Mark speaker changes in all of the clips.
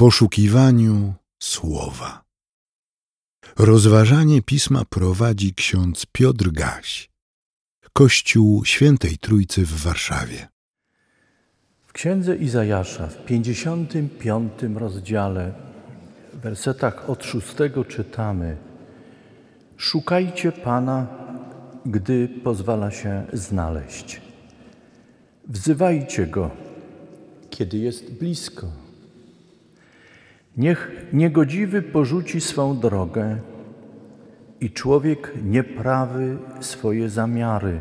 Speaker 1: poszukiwaniu słowa. Rozważanie pisma prowadzi ksiądz Piotr Gaś, Kościół Świętej Trójcy w Warszawie.
Speaker 2: W księdze Izajasza w 55 rozdziale, w wersetach od 6 czytamy: Szukajcie Pana, gdy pozwala się znaleźć. Wzywajcie Go, kiedy jest blisko. Niech niegodziwy porzuci swą drogę i człowiek nieprawy swoje zamiary.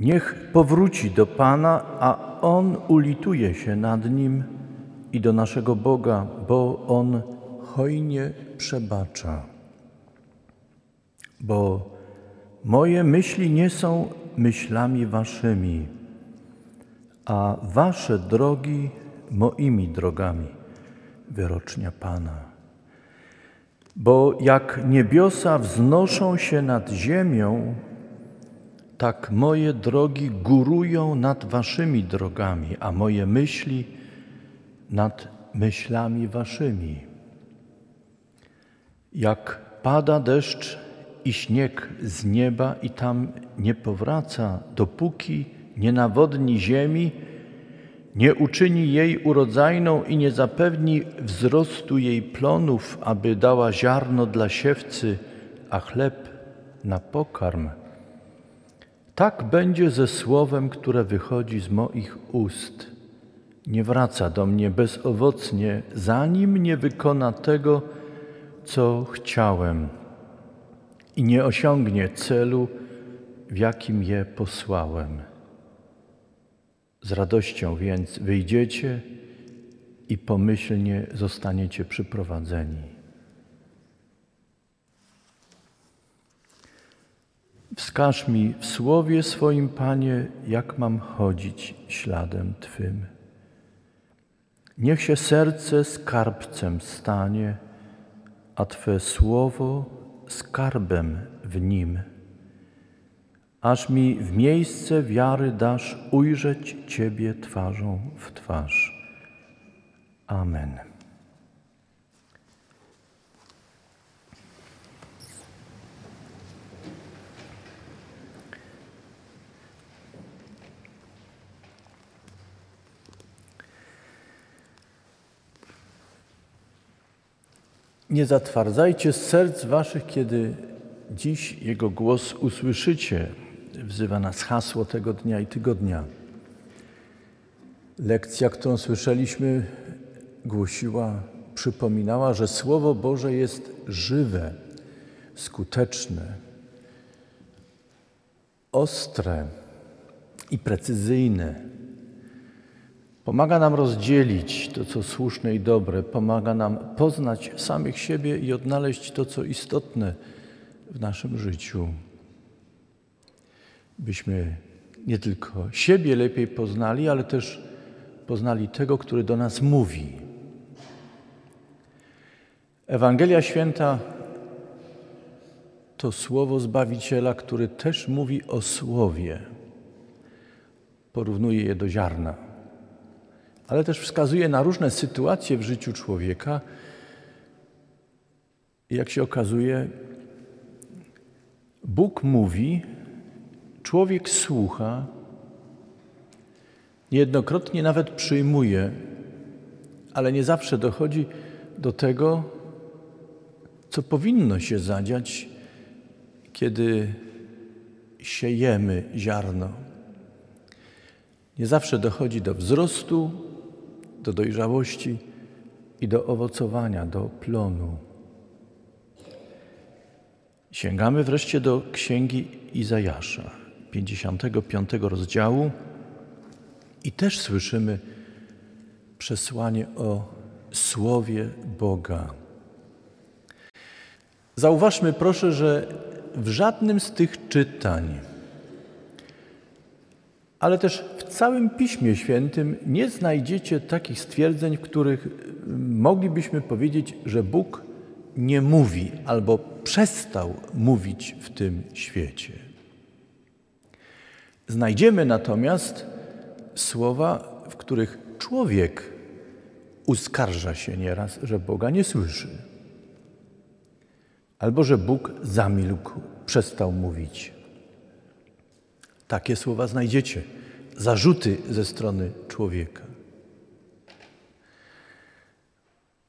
Speaker 2: Niech powróci do Pana, a On ulituje się nad nim i do naszego Boga, bo On hojnie przebacza. Bo moje myśli nie są myślami waszymi, a wasze drogi moimi drogami wyrocznia Pana. Bo jak niebiosa wznoszą się nad ziemią, tak moje drogi górują nad waszymi drogami, a moje myśli nad myślami waszymi. Jak pada deszcz i śnieg z nieba i tam nie powraca, dopóki nie nawodni ziemi, nie uczyni jej urodzajną i nie zapewni wzrostu jej plonów, aby dała ziarno dla siewcy, a chleb na pokarm. Tak będzie ze słowem, które wychodzi z moich ust. Nie wraca do mnie bezowocnie, zanim nie wykona tego, co chciałem i nie osiągnie celu, w jakim je posłałem. Z radością więc wyjdziecie i pomyślnie zostaniecie przyprowadzeni. Wskaż mi w słowie swoim, Panie, jak mam chodzić śladem Twym. Niech się serce skarbcem stanie, a Twe słowo skarbem w nim aż mi w miejsce wiary dasz ujrzeć Ciebie twarzą w twarz. Amen. Nie zatwardzajcie serc waszych, kiedy dziś Jego głos usłyszycie wzywa nas hasło tego dnia i tygodnia. Lekcja, którą słyszeliśmy, głosiła, przypominała, że Słowo Boże jest żywe, skuteczne, ostre i precyzyjne. Pomaga nam rozdzielić to, co słuszne i dobre, pomaga nam poznać samych siebie i odnaleźć to, co istotne w naszym życiu byśmy nie tylko siebie lepiej poznali, ale też poznali tego, który do nas mówi. Ewangelia Święta to słowo Zbawiciela, który też mówi o słowie. Porównuje je do ziarna, ale też wskazuje na różne sytuacje w życiu człowieka. Jak się okazuje, Bóg mówi, Człowiek słucha, niejednokrotnie nawet przyjmuje, ale nie zawsze dochodzi do tego, co powinno się zadziać, kiedy siejemy ziarno. Nie zawsze dochodzi do wzrostu, do dojrzałości i do owocowania, do plonu. Sięgamy wreszcie do księgi Izajasza. 55 rozdziału i też słyszymy przesłanie o Słowie Boga. Zauważmy proszę, że w żadnym z tych czytań, ale też w całym Piśmie Świętym nie znajdziecie takich stwierdzeń, w których moglibyśmy powiedzieć, że Bóg nie mówi albo przestał mówić w tym świecie. Znajdziemy natomiast słowa, w których człowiek uskarża się nieraz, że Boga nie słyszy. Albo że Bóg zamilkł, przestał mówić. Takie słowa znajdziecie. Zarzuty ze strony człowieka.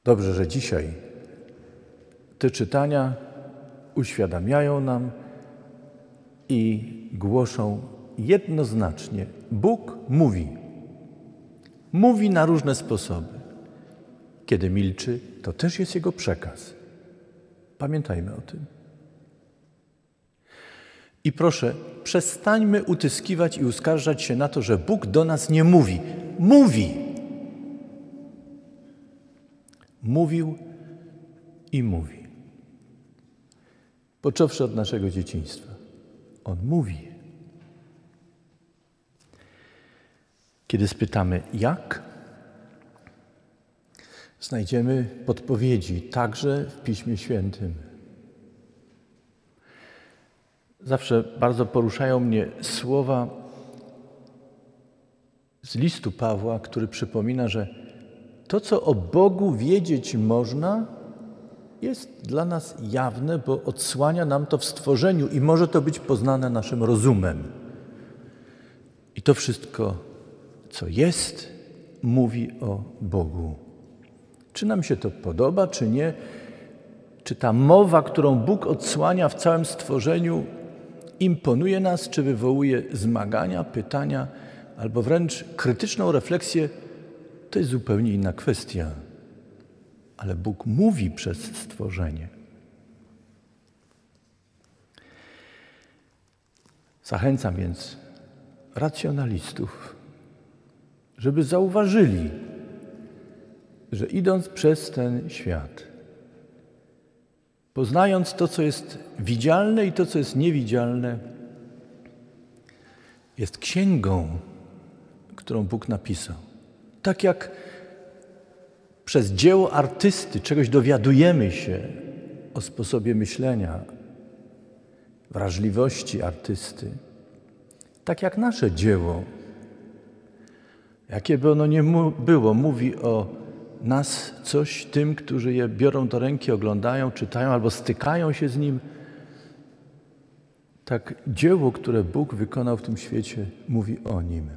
Speaker 2: Dobrze, że dzisiaj te czytania uświadamiają nam i głoszą jednoznacznie: Bóg mówi. Mówi na różne sposoby. Kiedy milczy, to też jest Jego przekaz. Pamiętajmy o tym. I proszę, przestańmy utyskiwać i uskarżać się na to, że Bóg do nas nie mówi. Mówi! Mówił i mówi. Począwszy od naszego dzieciństwa. On mówi. Kiedy spytamy jak, znajdziemy podpowiedzi także w Piśmie Świętym. Zawsze bardzo poruszają mnie słowa z listu Pawła, który przypomina, że to, co o Bogu wiedzieć można, jest dla nas jawne, bo odsłania nam to w stworzeniu i może to być poznane naszym rozumem. I to wszystko, co jest, mówi o Bogu. Czy nam się to podoba, czy nie? Czy ta mowa, którą Bóg odsłania w całym stworzeniu, imponuje nas, czy wywołuje zmagania, pytania, albo wręcz krytyczną refleksję, to jest zupełnie inna kwestia. Ale Bóg mówi przez stworzenie. Zachęcam więc racjonalistów, żeby zauważyli, że idąc przez ten świat, poznając to, co jest widzialne i to, co jest niewidzialne, jest księgą, którą Bóg napisał. Tak jak przez dzieło artysty czegoś dowiadujemy się o sposobie myślenia, wrażliwości artysty, tak jak nasze dzieło, jakie by ono nie było, mówi o nas coś tym, którzy je biorą do ręki, oglądają, czytają albo stykają się z nim. Tak dzieło, które Bóg wykonał w tym świecie, mówi o nim.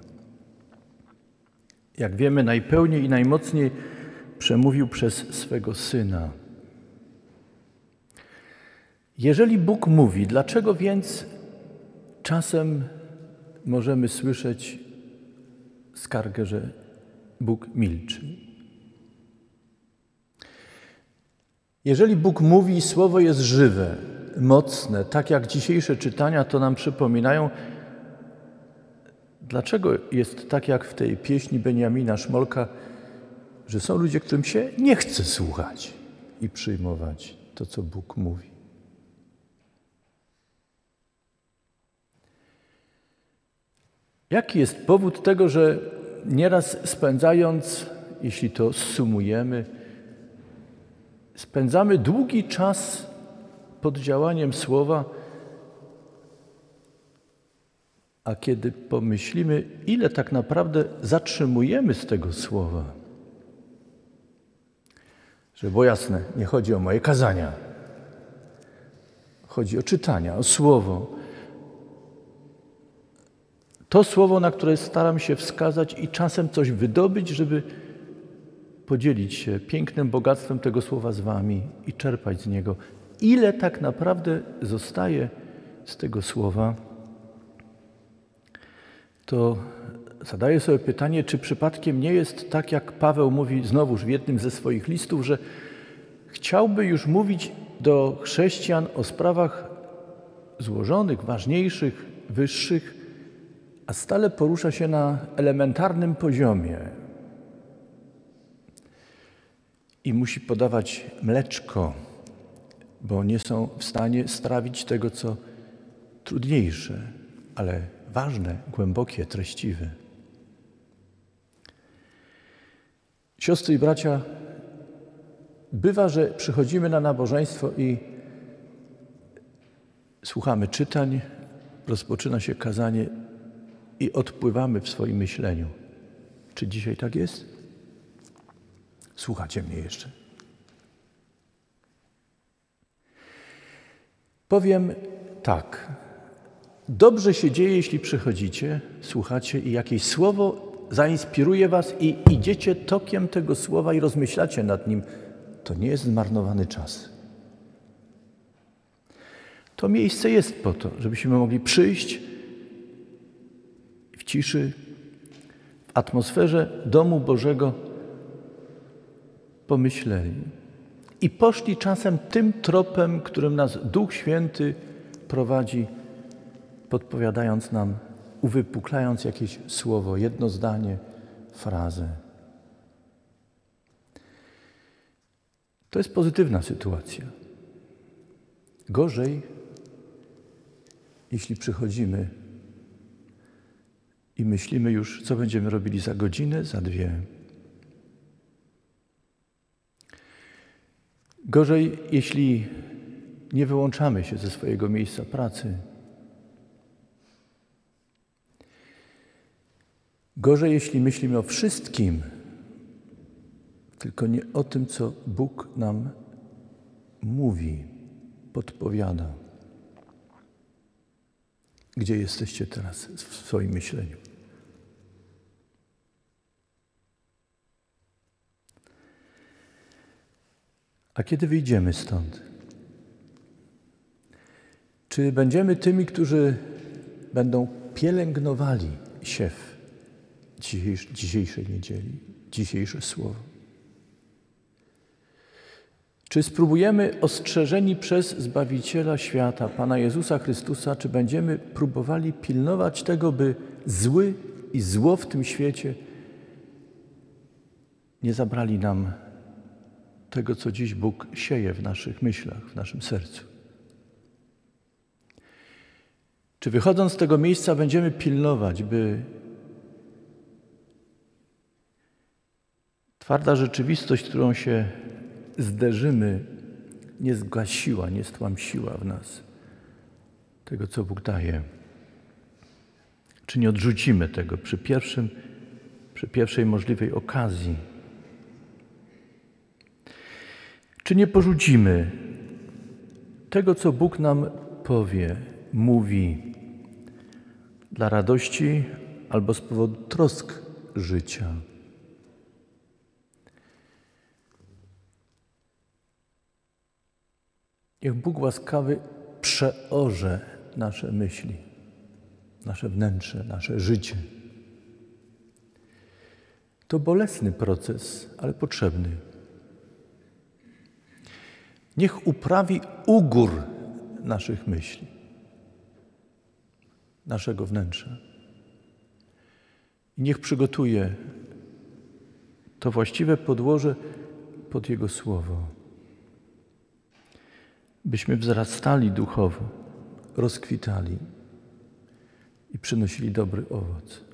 Speaker 2: Jak wiemy, najpełniej i najmocniej przemówił przez swego syna. Jeżeli Bóg mówi, dlaczego więc czasem możemy słyszeć skargę, że Bóg milczy? Jeżeli Bóg mówi, słowo jest żywe, mocne, tak jak dzisiejsze czytania to nam przypominają, dlaczego jest tak jak w tej pieśni Beniamina Szmolka, że są ludzie, którym się nie chce słuchać i przyjmować to, co Bóg mówi. Jaki jest powód tego, że nieraz spędzając, jeśli to sumujemy, spędzamy długi czas pod działaniem słowa, a kiedy pomyślimy, ile tak naprawdę zatrzymujemy z tego słowa, że było jasne, nie chodzi o moje kazania, chodzi o czytania, o słowo. To słowo, na które staram się wskazać i czasem coś wydobyć, żeby podzielić się pięknym bogactwem tego słowa z Wami i czerpać z niego. Ile tak naprawdę zostaje z tego słowa, to zadaję sobie pytanie, czy przypadkiem nie jest tak, jak Paweł mówi znowuż w jednym ze swoich listów, że chciałby już mówić do chrześcijan o sprawach złożonych, ważniejszych, wyższych, a stale porusza się na elementarnym poziomie i musi podawać mleczko, bo nie są w stanie strawić tego, co trudniejsze, ale ważne, głębokie, treściwe. Siostry i bracia, bywa, że przychodzimy na nabożeństwo i słuchamy czytań, rozpoczyna się kazanie i odpływamy w swoim myśleniu. Czy dzisiaj tak jest? Słuchacie mnie jeszcze. Powiem tak. Dobrze się dzieje, jeśli przychodzicie, słuchacie i jakieś słowo zainspiruje was i idziecie tokiem tego słowa i rozmyślacie nad nim. To nie jest zmarnowany czas. To miejsce jest po to, żebyśmy mogli przyjść ciszy, w atmosferze domu Bożego pomyśleli i poszli czasem tym tropem, którym nas Duch Święty prowadzi, podpowiadając nam, uwypuklając jakieś słowo, jedno zdanie, frazę. To jest pozytywna sytuacja. Gorzej, jeśli przychodzimy i myślimy już, co będziemy robili za godzinę, za dwie. Gorzej, jeśli nie wyłączamy się ze swojego miejsca pracy. Gorzej, jeśli myślimy o wszystkim, tylko nie o tym, co Bóg nam mówi, podpowiada. Gdzie jesteście teraz w swoim myśleniu? A kiedy wyjdziemy stąd? Czy będziemy tymi, którzy będą pielęgnowali siew dzisiejszej niedzieli, dzisiejsze słowo? Czy spróbujemy ostrzeżeni przez Zbawiciela świata, Pana Jezusa Chrystusa, czy będziemy próbowali pilnować tego, by zły i zło w tym świecie nie zabrali nam tego, co dziś Bóg sieje w naszych myślach, w naszym sercu. Czy wychodząc z tego miejsca będziemy pilnować, by twarda rzeczywistość, którą się zderzymy, nie zgasiła, nie stłamsiła w nas tego, co Bóg daje? Czy nie odrzucimy tego przy, pierwszym, przy pierwszej możliwej okazji? Czy nie porzucimy tego, co Bóg nam powie, mówi dla radości albo z powodu trosk życia? Niech Bóg łaskawy przeorze nasze myśli, nasze wnętrze, nasze życie. To bolesny proces, ale potrzebny. Niech uprawi ugór naszych myśli, naszego wnętrza. I niech przygotuje to właściwe podłoże pod Jego słowo. Byśmy wzrastali duchowo, rozkwitali i przynosili dobry owoc.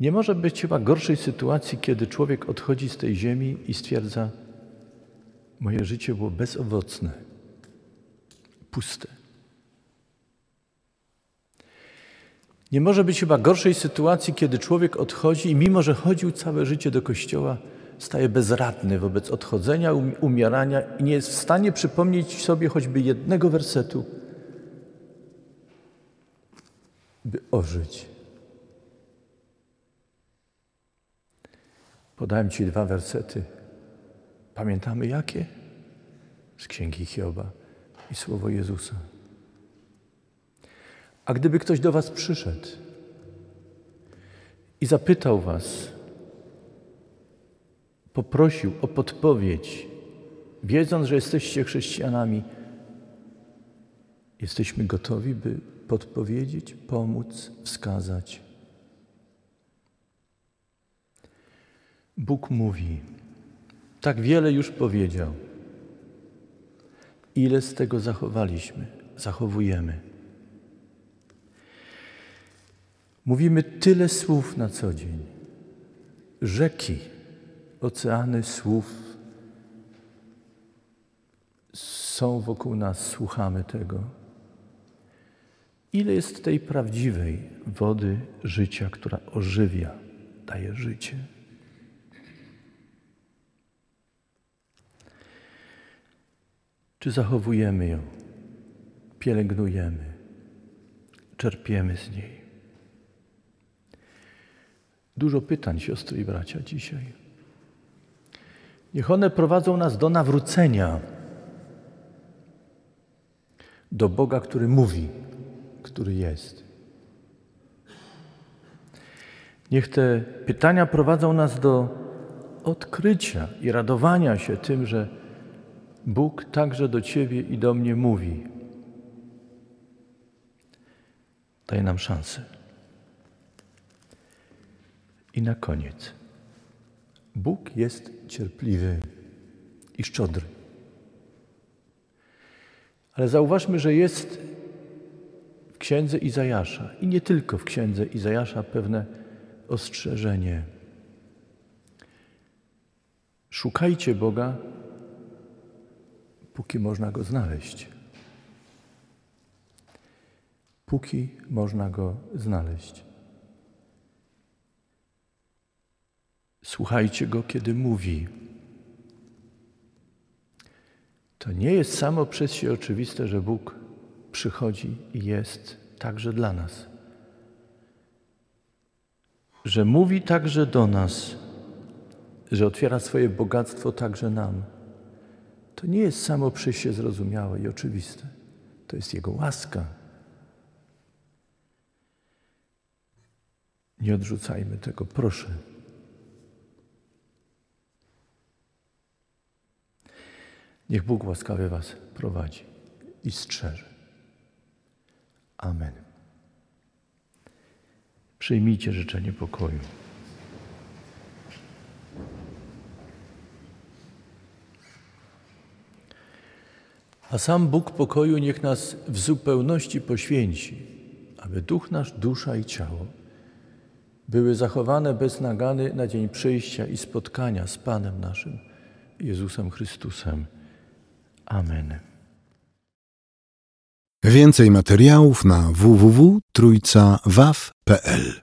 Speaker 2: Nie może być chyba gorszej sytuacji, kiedy człowiek odchodzi z tej ziemi i stwierdza: Moje życie było bezowocne, puste. Nie może być chyba gorszej sytuacji, kiedy człowiek odchodzi i mimo, że chodził całe życie do kościoła, staje bezradny wobec odchodzenia, umierania i nie jest w stanie przypomnieć sobie choćby jednego wersetu, by ożyć. Podałem Ci dwa wersety. Pamiętamy jakie? Z księgi Hioba i słowo Jezusa. A gdyby ktoś do Was przyszedł i zapytał Was, poprosił o podpowiedź, wiedząc, że jesteście chrześcijanami, jesteśmy gotowi, by podpowiedzieć, pomóc, wskazać. Bóg mówi, tak wiele już powiedział. Ile z tego zachowaliśmy, zachowujemy? Mówimy tyle słów na co dzień. Rzeki, oceany słów są wokół nas, słuchamy tego. Ile jest tej prawdziwej wody życia, która ożywia? daje życie. Czy zachowujemy ją, pielęgnujemy, czerpiemy z niej? Dużo pytań, siostry i bracia, dzisiaj. Niech one prowadzą nas do nawrócenia, do Boga, który mówi, który jest. Niech te pytania prowadzą nas do odkrycia i radowania się tym, że Bóg także do Ciebie i do mnie mówi. Daje nam szansę. I na koniec. Bóg jest cierpliwy i szczodry. Ale zauważmy, że jest w księdze Izajasza i nie tylko w księdze Izajasza pewne ostrzeżenie. Szukajcie Boga, póki można go znaleźć. Póki można go znaleźć. Słuchajcie go, kiedy mówi. To nie jest samo przez się oczywiste, że Bóg przychodzi i jest także dla nas. Że mówi także do nas, że otwiera swoje bogactwo także nam. To nie jest samo przez zrozumiałe i oczywiste. To jest Jego łaska. Nie odrzucajmy tego, proszę. Niech Bóg łaskawie Was prowadzi i strzeże. Amen. Przyjmijcie życzenie pokoju. A sam Bóg pokoju niech nas w zupełności poświęci, aby duch nasz, dusza i ciało były zachowane bez nagany na dzień przyjścia i spotkania z Panem naszym, Jezusem Chrystusem. Amen.
Speaker 1: Więcej materiałów na www.trójcawaw.pl